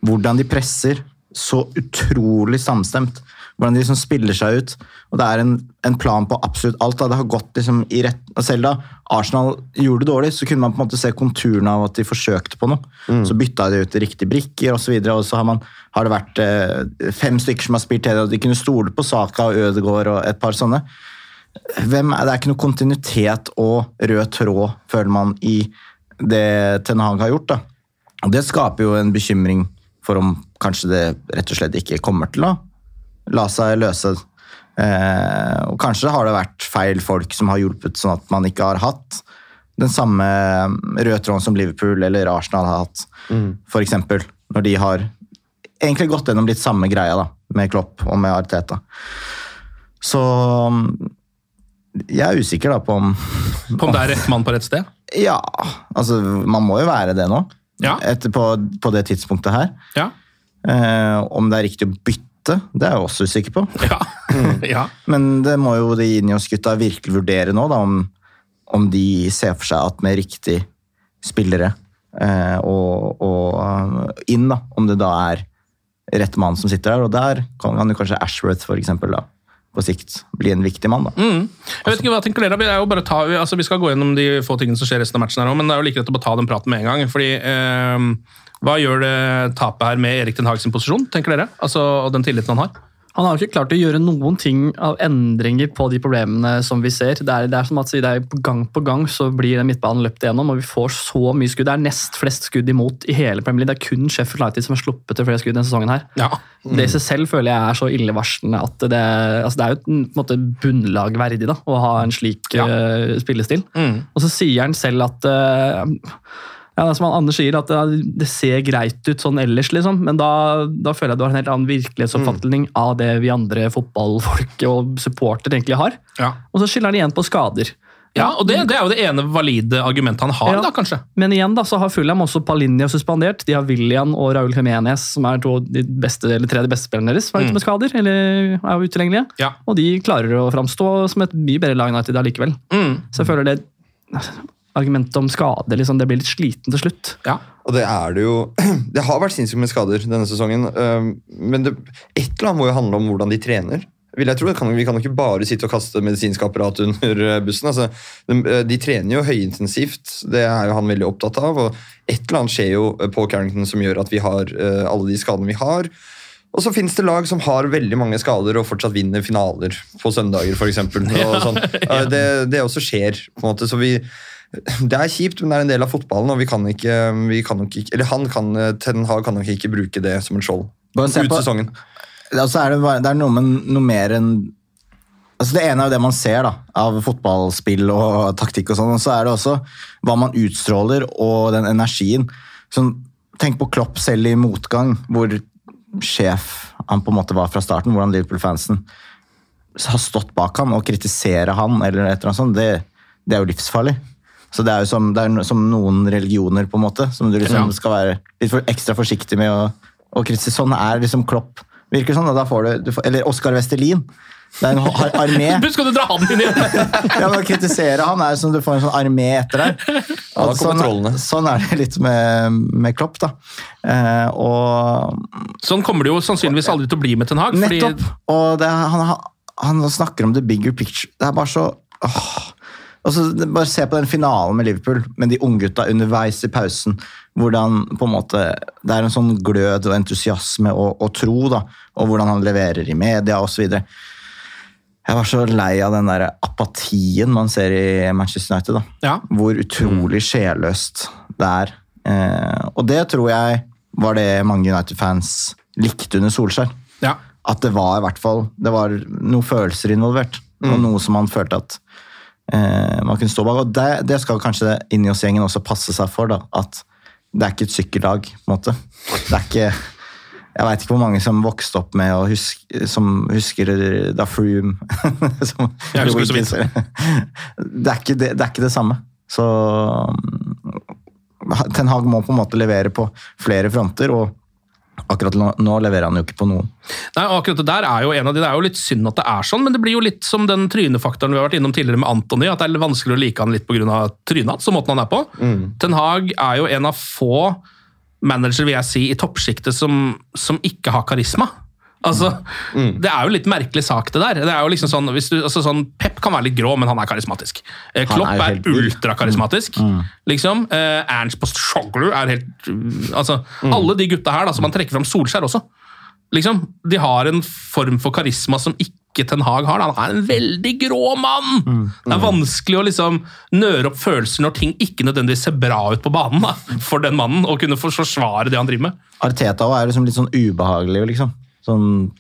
S2: Hvordan de presser så utrolig samstemt. Hvordan de liksom spiller seg ut. Og det er en, en plan på absolutt alt. Da. Det har gått liksom i rett Selv da Arsenal gjorde det dårlig, så kunne man på en måte se konturene av at de forsøkte på noe. Så bytta de ut riktige brikker osv., og, så og så har, man, har det vært eh, fem stykker som har spilt hele, og de kunne stole på Saka og Ødegaard og et par sånne. Hvem er, det er ikke noe kontinuitet og rød tråd, føler man, i det Ten Hag har gjort. da. Og Det skaper jo en bekymring for om kanskje det rett og slett ikke kommer til å la seg løse. Eh, og kanskje har det vært feil folk som har hjulpet, sånn at man ikke har hatt den samme røde tråden som Liverpool eller Arsenal har hatt, for eksempel, når de har egentlig gått gjennom litt samme greia da, med Klopp og med Arteta. Så jeg er usikker da på om
S1: På om det er rett mann på rett sted?
S2: Ja, altså man må jo være det nå. Etter på, på det tidspunktet her.
S1: Ja.
S2: Eh, om det er riktig å bytte, det er jeg også usikker på.
S1: ja.
S2: Men det må jo de Ineos-gutta virkelig vurdere nå, da, om, om de ser for seg at med riktig spillere eh, og, og inn, da, om det da er rett mann som sitter der. Og der kan, han jo kanskje Ashworth for eksempel, da, på sikt bli en viktig mann. da.
S1: Mm. Jeg vet ikke hva tenker dere? Vi, er jo bare ta, altså, vi skal gå gjennom de få tingene som skjer resten av matchen, her også, men det er jo like greit å bare ta den praten med en gang. fordi eh, Hva gjør det tapet her med Erik Den Haag sin posisjon, tenker dere? Altså, og den tilliten han har?
S3: Han har jo ikke klart å gjøre noen ting av endringer på de problemene som vi ser. Det er, det er som at det er Gang på gang så blir den midtbanen løpt igjennom, og vi får så mye skudd. Det er nest flest skudd imot i hele Premier League. Det er kun Sheffield United som har sluppet til flere skudd denne sesongen. her.
S1: Ja.
S3: Det i seg selv føler jeg er så illevarslende at det, altså det er jo på en måte bunnlag verdig da, å ha en slik eh, spillestil.
S1: Mm.
S3: Og så sier han selv at eh, ja, det er som Anders sier, at det, ser greit ut sånn ellers, liksom. Men da, da føler jeg du har en helt annen virkelighetsoppfatning av det vi andre fotballfolk og supporter egentlig har.
S1: Ja.
S3: Og så skylder han igjen på skader.
S1: Ja, og det, det er jo det ene valide argumentet han har,
S3: Ja.
S1: da, kanskje.
S3: Men igjen da, så har Fulham også Palinja suspendert. De har William og Raúl Jiménez, som er to, de beste, eller tre av de beste spillerne deres, som er ute med skader eller er utilgjengelige.
S1: Ja.
S3: Og de klarer å framstå som et mye bedre lag enn United allikevel.
S1: Mm.
S3: Så jeg føler det argumentet om skade liksom, det blir litt sliten til slutt.
S1: Ja.
S4: Og det er det jo Det har vært sinnssykt med skader denne sesongen, men det, et eller annet må jo handle om hvordan de trener. Vil jeg tro. Det Kan, vi kan jo ikke bare sitte og kaste medisinsk apparat under eh, bussen. Altså, de, eh, de trener jo høyintensivt, det er jo han veldig opptatt av. og Et eller annet skjer jo eh, på Carrington som gjør at vi har alle de skadene vi har. Og så finnes det lag som har veldig mange skader og fortsatt vinner finaler på søndager, f.eks. Sånn. ja. Det, det også skjer. på en måte, så vi det er kjipt, men det er en del av fotballen, og vi kan ikke, vi kan nok ikke Eller han kan, Ten Hag kan nok ikke bruke det som en skjold ut sesongen.
S2: Altså er det, bare, det er noe, med, noe mer enn altså Det ene er jo det man ser da, av fotballspill og taktikk, og sånn, og så er det også hva man utstråler og den energien. Sånn, tenk på Klopp selv i motgang, hvor sjef han på en måte var fra starten. Hvordan Liverpool-fansen har stått bak han og kritisere han, eller et eller annet sånt, det, det er jo livsfarlig. Så det er jo som, det er som noen religioner, på en måte, som du liksom
S1: Ja.
S2: skal være litt for ekstra forsiktig med å, å kritisere. Sånn er liksom Klopp. Virker sånn, da får du, du får, Eller Oskar Vestelin. Det er en har- armé.
S1: Skal du dra han inn igjen?
S2: Ja, men Å kritisere han er som du får en sånn armé etter deg.
S4: Ja,
S2: sånn, sånn er det litt med, med Klopp, da. Eh, og
S1: Sånn kommer det jo sannsynligvis aldri til å bli med Ten Hag. fordi
S2: Nettopp! Og det, han, han snakker om the bigger picture. Det er bare så åh. Og så Bare se på den finalen med Liverpool, med de unggutta underveis i pausen. Hvordan på en måte, Det er en sånn glød og entusiasme og, og tro, da, og hvordan han leverer i media osv. Jeg var så lei av den der apatien man ser i Manchester United. da.
S1: Ja.
S2: Hvor utrolig sjelløst det er. Eh, og det tror jeg var det mange United-fans likte under Solskjær
S1: ja.
S2: at det var i hvert fall det var noen følelser involvert. Og
S1: Mm.
S2: noe som man følte at man kunne stå bak. Og det, det skal kanskje inni oss gjengen også passe seg for. da, At det er ikke et sykkellag. på en måte. Det er ikke Jeg veit ikke hvor mange som vokste opp med å huske, som husker da Froome er ikke det, det er ikke det samme. Så mm, Ten Hag må på en måte levere på flere fronter, og akkurat nå, leverer han jo ikke på noen.
S1: Nei, akkurat Det der er jo en av de, det er jo litt synd at det er sånn, men det blir jo litt som den trynefaktoren vi har vært innom tidligere med Antony, at det er vanskelig å like han litt pga. trynet hans og måten han er på. Ten Hag er jo en av få managere, vil jeg si, i toppsjiktet som, som ikke har karisma. Altså, Det er jo litt merkelig sak, det der. Det er jo liksom sånn, hvis du, altså sånn, Pep kan være litt grå, men han er karismatisk. Eh,
S2: Han
S1: Klopp
S2: er
S1: er,
S2: ultrakarismatisk. Mm.
S1: Mm. liksom. Eh, Ernst Postoglu er helt uh, altså, Alle de gutta her, da, som man trekker fram Solskjær også. Liksom, De har en form for karisma som ikke Ten Hag har. da. Han er en veldig grå mann! Det er vanskelig å liksom nøre opp følelser når ting ikke nødvendigvis ser bra ut på banen da, for den mannen, og kunne forsvare det han driver med.
S2: Arteta er liksom litt sånn ubehagelig, liksom. Sånn,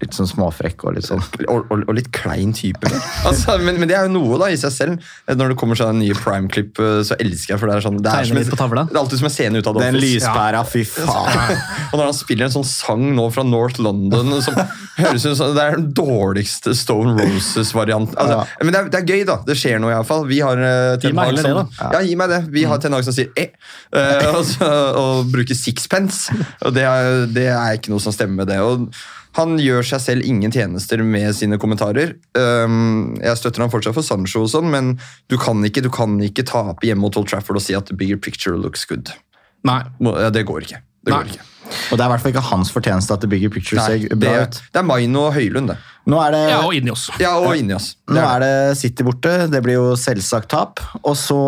S2: litt sånn småfrekk og litt sånn.
S4: Og, og, og litt klein type. Altså, men, men det er jo noe da i seg selv. Når det kommer sånn nye prime-klipp, så elsker jeg for det er sånn det er, som en-
S3: litt på tavla.
S4: det er alltid som en scene ut av
S2: Den lyspæra, fy faen.
S4: Og når han spiller en sånn sang nå fra North London som høres ut som Det er den dårligste Stone Roses-varianten. Altså,
S2: Ja.
S4: Men det er, det er gøy, da. Det skjer noe, iallfall. Vi har uh,
S3: Gi meg heller det, da.
S4: Ja, gi meg det. Vi har Ten Hag som sier eh, uh, og, så, og bruker sixpence. Og det er, det er ikke noe som stemmer med det. Og han gjør seg selv ingen tjenester med sine kommentarer. Jeg støtter han fortsatt for Sancho, og sånn, men du kan, ikke, du kan ikke tape hjemme mot Old Trafford og si at the bigger picture looks good.
S1: Nei.
S4: Det går ikke. Det går ikke.
S2: Og det er i hvert fall ikke hans fortjeneste at The Bigger Picture
S4: Nei,
S2: ser
S4: det,
S2: bra ut.
S4: det er Maino og Høylund, det.
S2: Nå er det,
S1: Ja, og inni oss.
S4: Ja, og inni oss.
S2: nå er det City borte. Det blir jo selvsagt tap. Og så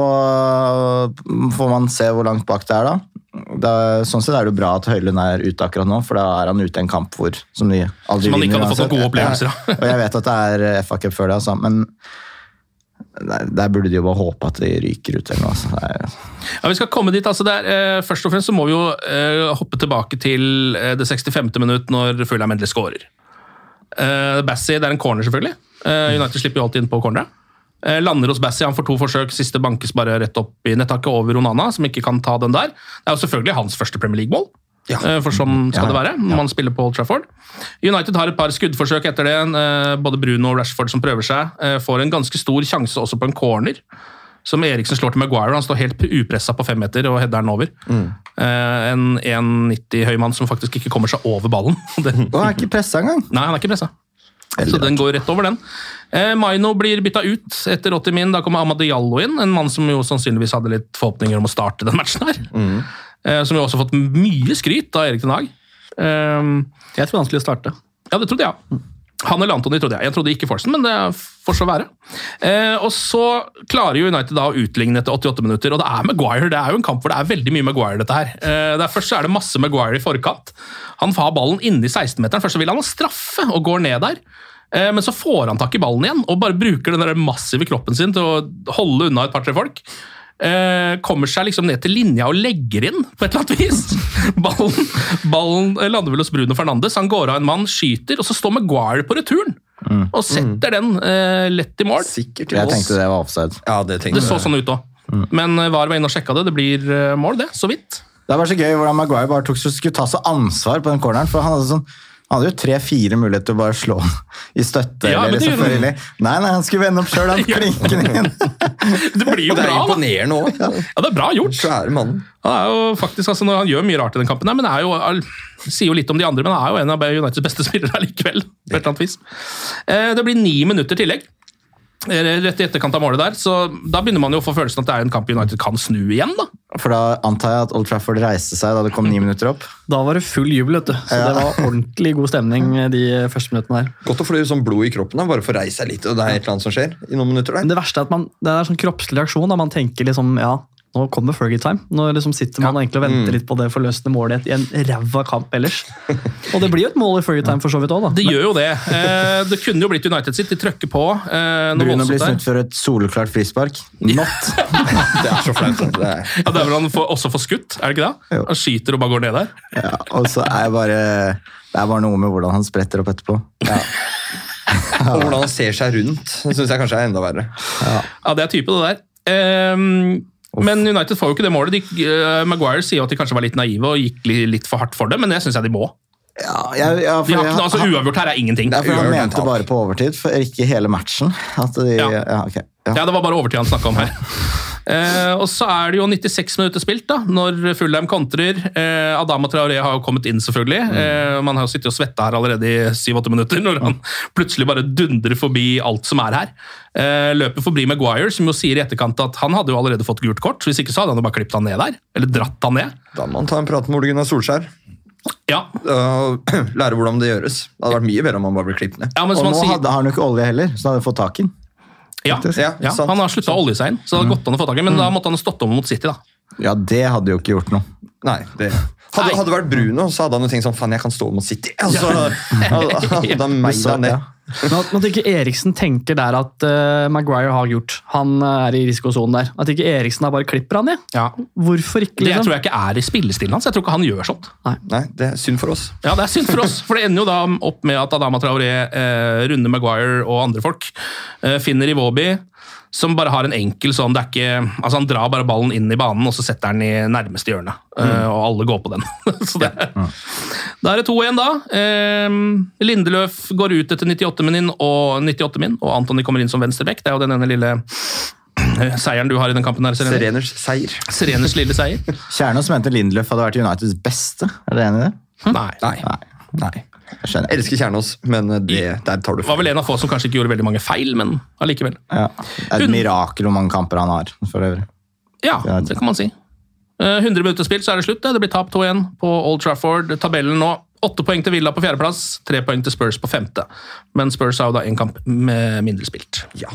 S2: får man se hvor langt bak det er, da. Er, sånn sett er det jo bra at Høylund er ute akkurat nå, for da er han ute i en kamp hvor, som de aldri
S1: Som han ikke hadde fått noen gode opplevelser av.
S2: Og jeg vet at det er FA Cup før det, altså, men der, der burde de jo bare håpe at de ryker ut eller noe. Altså.
S1: Ja, vi skal komme dit. altså der, eh, Først og fremst så må vi jo eh, hoppe tilbake til eh, det 65. minutt når Fulham endelig scorer. Eh, Bassi, det er en corner, selvfølgelig. Eh, United slipper jo alltid inn på corneret. Eh, lander hos Bassi, han får to forsøk. Siste bankes bare rett opp i nettaket over Onana, som ikke kan ta den der. Det er jo selvfølgelig hans første Premier League-mål. Ja. For sånn skal
S2: Ja,
S1: det være når man spiller på Old Trafford. United har et par skuddforsøk etter det. eh, Både Bruno og Rashford som prøver seg. eh, Får en ganske stor sjanse også på en corner. Som Eriksen slår til Maguire. Han står helt upressa på femmeter og header den over. Mm. En 1,90 høy mann som faktisk ikke kommer seg over ballen.
S2: Og han er ikke pressa engang!
S1: Nei, han er ikke pressa. Så den går rett over den. Eh, Maino blir bytta ut etter 80 min. Da kommer Amad Diallo inn, en mann som jo sannsynligvis hadde litt forhåpninger om å starte den matchen her. eh, som jo også har fått mye skryt av Erik Den Haag. Eh,
S3: Jeg tror han skulle starte.
S1: ja, det trodde jeg. Han eller Antony trodde jeg. Jeg trodde ikke Forsen, men det får så være. Eh, og så klarer jo United da å utligne etter 88 minutter, og det er Maguire. Det er jo en kamp hvor det er veldig mye Maguire, dette her. Eh, der Først så er det masse Maguire i forkant. Han har ballen inne i 16-meteren. Først så vil han ha straffe og går ned der. Eh, men så får han tak i ballen igjen og bare bruker den der massive kroppen sin til å holde unna et par-tre folk. Eh, kommer seg liksom ned til linja og legger inn på et eller annet vis. Ballen, ballen lander vel hos Bruno Fernandes. Han går av en mann, skyter, og så står Maguire på returen. Og setter den eh, lett i mål.
S4: Sikkert
S2: Jeg tenkte det var offside.
S4: Ja, det tenkte
S1: Det så sånn ut òg. Men eh, VAR var inne og sjekka det. Det blir eh, mål, det. Så vidt.
S2: Det er bare så gøy hvordan Maguire bare tok, så skulle ta så ansvar på den corneren. for han hadde sånn han hadde jo tre-fire muligheter til å bare slå i støtte.
S1: Ja,
S2: eller liksom. Nei, nei, han skulle vende opp sjøl. Han klinker den inn.
S1: Det blir jo
S4: Det er
S1: bra,
S4: imponerende òg.
S1: Ja, det er bra gjort.
S4: Svære mannen.
S1: Han er jo faktisk, altså, han gjør mye rart i den kampen, her, men er jo, han sier jo litt om de andre, men han er jo en av Uniteds beste spillere likevel. på et eller annet vis. Eh, Det blir ni minutter tillegg. Rett i etterkant av målet der, så da begynner man jo å få følelsen at det er en kamp United kan snu igjen. da.
S2: For da antar jeg at Old Trafford reiste seg da det kom ni minutter opp.
S3: Da var det full jubel, vet du. Så
S2: Ja.
S3: det var ordentlig god stemning de første minuttene der.
S4: Godt å få sånn blod i kroppen. Da. Bare få reise seg litt, og det er et eller annet som skjer i noen minutter.
S3: Men
S4: der.
S3: det verste er at man, det er sånn kroppslig reaksjon. da Man tenker liksom, ja, nå kommer Fergie-time. Nå liksom sitter man egentlig og venter litt på det forløsende målet i en ræva kamp ellers. Og det blir jo et mål i Fergie-time for så vidt òg, da.
S1: Det gjør jo det. Eh, Det kunne jo blitt United sitt. De trøkker på. eh,
S2: Bruno blir snudd for et soleklart frispark. Not!
S4: Det er så flaut. Det er.
S1: Ja, Det er vel han får, også får skutt, er det ikke det?
S2: Jo.
S1: Han skyter og bare går ned der.
S2: Ja, og så er jeg bare Det er bare noe med hvordan han spretter opp etterpå.
S4: Og hvordan han ser seg rundt, syns jeg kanskje er enda verre.
S1: Ja, det er type, det der. Men United får jo ikke det målet. De, uh, Maguire sier jo at de kanskje var litt naive og gikk li- litt for hardt for det, men det syns jeg de må.
S2: Ja, jeg, ja,
S1: De har ikke, altså Uavgjort her er ingenting.
S2: Det er for han mente bare på overtid, for ikke hele matchen. At de,
S1: Ja.
S2: ja. okay, Ja.
S1: Ja, det var bare overtid han snakka om her. Eh, og så er det jo 96 minutter spilt, da, når Fullheim kontrer. Eh, Adama Traoré har jo kommet inn, selvfølgelig. Eh, man har jo sittet og svetta her allerede i 7-8 minutter, når han plutselig bare dundrer forbi alt som er her. Eh, løper forbi Maguire, som jo sier i etterkant at han hadde jo allerede fått gult kort. Hvis ikke så hadde han jo bare klippet han ned der. Eller dratt han ned.
S4: Da må han ta en prat med Ole Gunnar Solskjær
S1: Ja,
S4: og lære hvordan det gjøres. Det hadde vært mye bedre om han bare ble klippet ned.
S1: ja
S2: Og nå
S1: sier
S2: hadde, han jo ikke olje heller, så han hadde fått tak i den.
S1: Ja,
S4: Ja,
S1: ja,
S4: sant.
S1: Han har slutta å olje seg inn, så det hadde gått an å få tak i, men da måtte han ha stått om mot City. da.
S2: Ja, det hadde jo ikke gjort noe.
S4: Nei, det Hadde hadde det vært Bruno, så hadde han jo tenkt sånn Faen, jeg kan stå mot City. Altså, hadde han meid han ned.
S3: Men at, at ikke Eriksen tenker der at uh, Maguire har gjort. Han uh, er i risikosonen der. At ikke Eriksen bare klipper han i. Ja. Hvorfor ikke? Liksom?
S1: Det tror jeg ikke er i spillestilen hans. Jeg tror ikke han gjør sånt.
S4: Nei, det er synd for oss.
S1: Ja, det er synd for oss, for det ender jo da opp med at Adama Traoré uh, Runde Maguire og andre folk. Eh, finner Iwobi, som bare har en enkel sånn det er ikke, altså Han drar bare ballen inn i banen, og så setter han i nærmeste hjørne. Eh, og alle går på den. så det, Da er det 2-1, da. Eh, Lindeløf går ut etter 98 min, og 98 min, og Antony kommer inn som venstreback. Det er jo den ene lille eh, seieren du har i den kampen. her, Serene.
S4: Sereners seier.
S1: Sereners lille seier.
S2: Kjernås mente Lindløf hadde vært Uniteds beste. Er du enig i det?
S1: Nei.
S4: Nei.
S2: Nei. Jeg skjønner.
S4: Elsker Kjernås, men det, der tar du
S1: Var vel en av få som kanskje ikke gjorde veldig mange feil, men allikevel.
S2: Ja. Det er et mirakel hvor mange kamper han har. for øvrig.
S1: Ja, det kan man si. Eh, 100 minutter spilt, så er det slutt. det. Blir tap 2-1 på Old Trafford. Tabellen nå åtte poeng til Villa på fjerdeplass, tre poeng til Spurs på femte. Men Spurs har jo da én kamp med mindre spilt.
S4: Ja.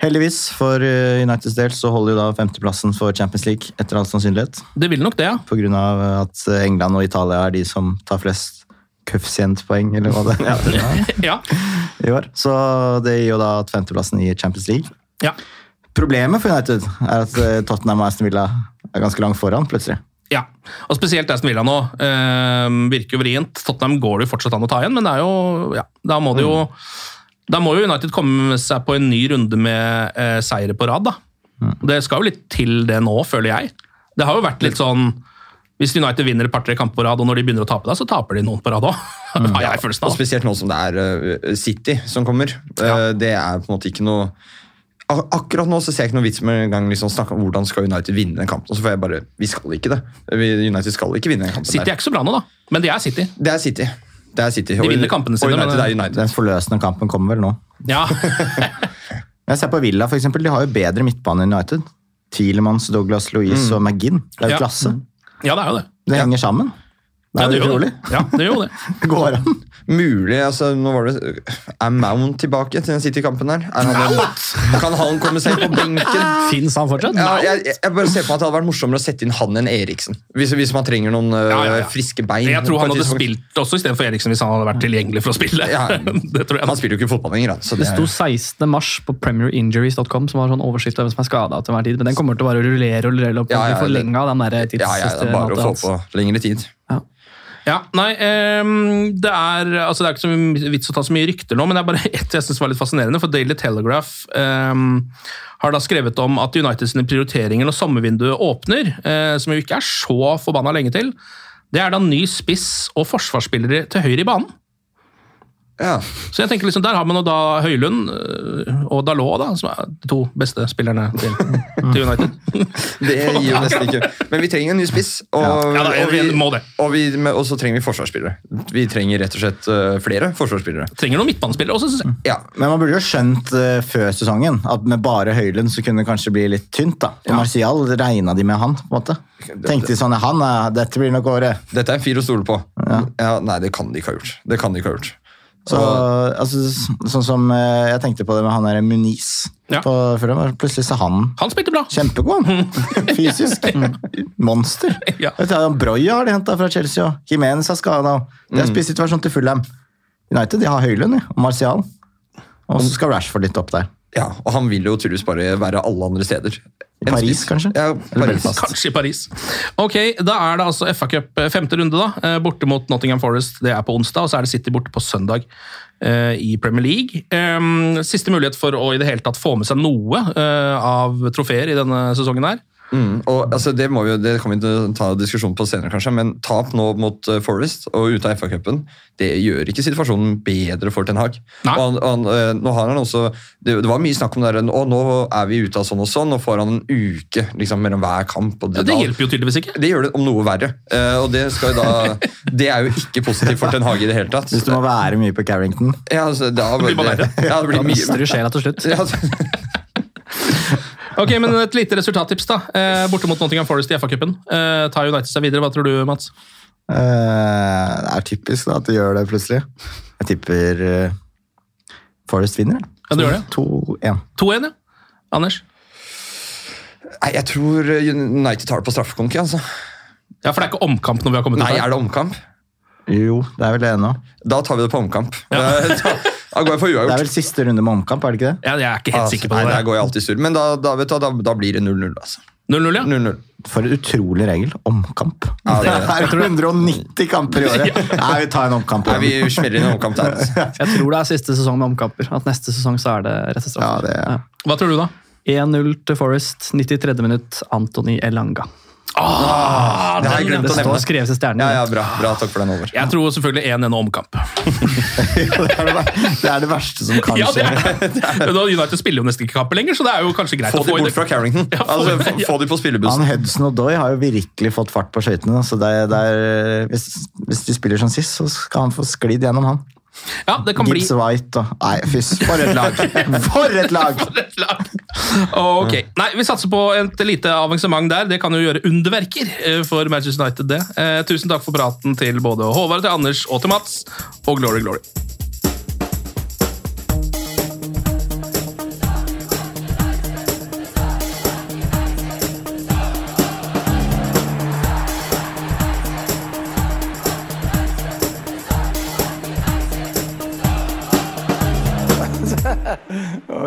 S2: Heldigvis for eh, Uniteds del så holder jo da femteplassen for Champions League etter all sannsynlighet.
S1: Det vil nok det, ja.
S2: På grunn av at England og Italia er de som tar flest koeffisientpoeng, eller hva det er,
S1: Ja.
S2: i år. Så det gir jo da femteplassen i Champions League.
S1: ja.
S2: Problemet for United er at eh, Tottenham og Aston Villa er ganske langt foran, plutselig.
S1: Ja, og spesielt Aston Villa nå. Eh, virker jo vrient. Tottenham går det jo fortsatt an å ta igjen, men det er jo, ja, da må det jo Da må jo United komme seg på en ny runde med eh, seire på rad. da. Det skal jo litt til det nå, føler jeg. Det har jo vært litt sånn Hvis United vinner et par-tre kamper på rad, og når de begynner å tape, da, så taper de noen på rad òg. har jeg følelsen
S4: Og spesielt nå som det er uh, City som kommer. Ja. det er på en måte ikke noe Akkurat nå så ser jeg ikke noe vits med en gang liksom snakke om hvordan skal United vinne den kampen. Og så får jeg bare, Vi skal ikke det. United skal ikke vinne den kampen.
S1: City er
S4: der.
S1: ikke så bra nå, da. Men det er City.
S4: Det er City. Det er City.
S1: De vinner kampene sine,
S4: Og United
S1: men-
S4: er United.
S2: Den forløsende kampen kommer vel nå.
S1: Ja,
S2: Jeg ser på Villa, for eksempel. De har jo bedre midtbane enn United. Tielemanns, Douglas, Louise og McGinn. Det er jo
S1: Ja.
S2: klasse.
S1: Ja, det er jo det.
S2: Det henger sammen. Det
S1: Ja,
S2: er
S1: det gjør
S2: utrolig.
S1: det. Ja, det gjør det.
S2: Det går an.
S4: Mulig, altså nå var det Er Mount tilbake til den City-kampen der? Er han, kan han komme seg på benken?
S3: Fins han fortsatt?
S4: Ja, jeg, jeg, bare ser på meg at Det hadde vært morsommere å sette inn han enn Eriksen. Hvis, hvis man trenger noen øh,
S1: Ja, ja, ja.
S4: friske bein.
S1: Jeg tror han hadde spilt også istedenfor Eriksen hvis han hadde vært tilgjengelig for å spille.
S4: Ja.
S1: det tror jeg.
S4: Han spiller jo ikke fotball lenger.
S3: Det
S4: det,
S3: sto 16. mars på premierinjuries.com, som var sånn oversikt over hvem som er skada til enhver tid. Men den kommer til å bare rullere og rullere opp.
S4: Ja, ja,
S3: Ja, den der
S4: ja, ja, det er bare å få på lengre tid.
S1: Ja, nei, ehm, det er, altså det er ikke så mye vits å ta så mye rykter nå, men det er bare ett jeg syns var litt fascinerende. For Daily Telegraph um, har da skrevet om at United sine prioriteringer når sommervinduet åpner, uh, som jo ikke er så forbanna lenge til, det er da ny spiss og forsvarsspillere til høyre i banen.
S4: Ja.
S1: Så jeg tenker liksom, Der har man jo da Høylund øh, og Dalot, da, som er de to beste spillerne til, til United.
S4: Det gir jo nesten ikke Men vi trenger en ny spiss. Og,
S1: Ja, da,
S4: og, vi, og, vi, og så trenger vi forsvarsspillere. Vi trenger rett og slett øh, flere forsvarsspillere.
S1: Trenger noen midtbanespillere også, syns jeg.
S4: Ja,
S2: Men man burde jo skjønt uh, før sesongen at med bare Høylund så kunne det kanskje bli litt tynt. da. Og Martial regna de med han. på en måte. Tenkte de sånn, han dette blir nok året.
S4: Dette er en fyr å stole på. Ja. nei, det kan de ikke ha gjort. Det kan de ikke ha gjort.
S2: Så, altså, sånn som eh, Jeg tenkte på det med han der Muniz.
S1: Ja.
S2: På, plutselig så han
S1: Han spilte bra.
S2: kjempegod. han. Fysisk. Monster.
S1: Ja.
S2: Broya har de henta fra Chelsea, og Jimenez er skada. Det er spissituasjon til Fulham. United de har Høylund og Martial. Og så skal Rashford litt opp der.
S4: Ja, Og han vil jo tydeligvis bare være alle andre steder.
S2: I Paris, kanskje?
S4: Ja, Paris.
S1: Kanskje Paris. Ok, Da er det altså FA Cup eh, femte runde, da. eh, Borte mot Nottingham Forest. Det er på onsdag, og så er det City borte på søndag uh, i Premier League. Um, Siste mulighet for å i det hele tatt få med seg noe uh, av trofeer i denne sesongen her.
S4: Mm, og altså, det, må vi, det kan vi ta diskusjon på senere, kanskje, men tap nå mot eh, Forest og ute av FA-cupen, det gjør ikke situasjonen bedre for Ten Hag. Og han, han, eh, nå har han også, det, det var mye snakk om det der, nå er vi ute av sånn og sånn, nå får han en uke liksom, mellom hver kamp. Og
S1: Ja, det hjelper jo tydeligvis ikke.
S4: Det gjør det om noe verre. Uh, og det, skal jo da, det er jo ikke positivt for Ten Hag i det hele tatt.
S2: Hvis du må være mye på Carrington.
S4: Ja, altså, da,
S1: blir bare verre.
S4: Ja, det blir
S3: Da mister du sjela til slutt.
S4: Ja, altså,
S1: Ok, men Et lite resultattips. da. Eh, Borte mot Nottingham Forest i FA-cupen. Eh, tar United seg videre? Hva tror du, Mats?
S2: Eh, det er typisk da, at de gjør det plutselig. Jeg tipper eh, Forest vinner.
S1: Ja, du gjør det.
S2: 2-1.
S1: 2-1, ja. Anders?
S4: Nei, jeg tror United tar det på straffekonk. Altså.
S1: Ja, For det er ikke omkamp når vi har kommet
S4: Nei,
S1: dit?
S4: er det omkamp?
S2: Jo, det er vel det ennå.
S4: Da tar vi det på omkamp. Da, da går jeg for
S2: Det er vel siste runde med omkamp, er det ikke det?
S1: Ja, Jeg er ikke helt sikker på
S4: Nei,
S1: det.
S4: der går jeg alltid sur. Men da, da, vet du, da, da blir det 0-0. Altså.
S1: 0-0, ja.
S4: 0-0.
S2: For en utrolig regel. Omkamp.
S4: Ja, det-
S2: det er 190 kamper i året. Nei, vi tar en omkamp.
S4: Nei, vi smeller inn en omkamp der. Altså.
S3: Jeg tror det er siste sesong med omkamper. At neste sesong så er det rette
S2: Ja,
S3: straffer.
S2: det er...
S1: Hva tror du, da?
S3: 1-0 til Forest, 93. minutt, Antony Elanga.
S1: Ah,
S4: det har jeg glemt å nevne.
S3: skrevet stjernen.
S4: Ja, ja, bra, bra, takk for den, over.
S1: Jeg tror selvfølgelig 1-1 og omkamp.
S2: det, er det, ver- det er det verste som kan
S1: Ja, det
S2: skje.
S1: er. Men da United spiller jo nesten ikke kamper lenger, så det er jo kanskje greit
S4: Få
S1: å få i
S4: bort fra Carrington.
S1: Ja, få
S4: Altså, få,
S1: ja.
S4: få de på
S2: Han
S4: spillebussen.
S2: Hudson og Doy har jo virkelig fått fart på skøytene. Så det, det er- hvis, hvis de spiller som sist, så skal han få sklidd gjennom han.
S1: Ja, det kan bli
S2: White og Nei, fys, for et lag! For et lag!
S1: et lag. Ok. Nei, vi satser på et lite avansement der. Det kan jo gjøre underverker eh, for Manchester United, det. Eh, tusen takk for praten til både Håvard, til Anders og til Mats. Og glory, glory.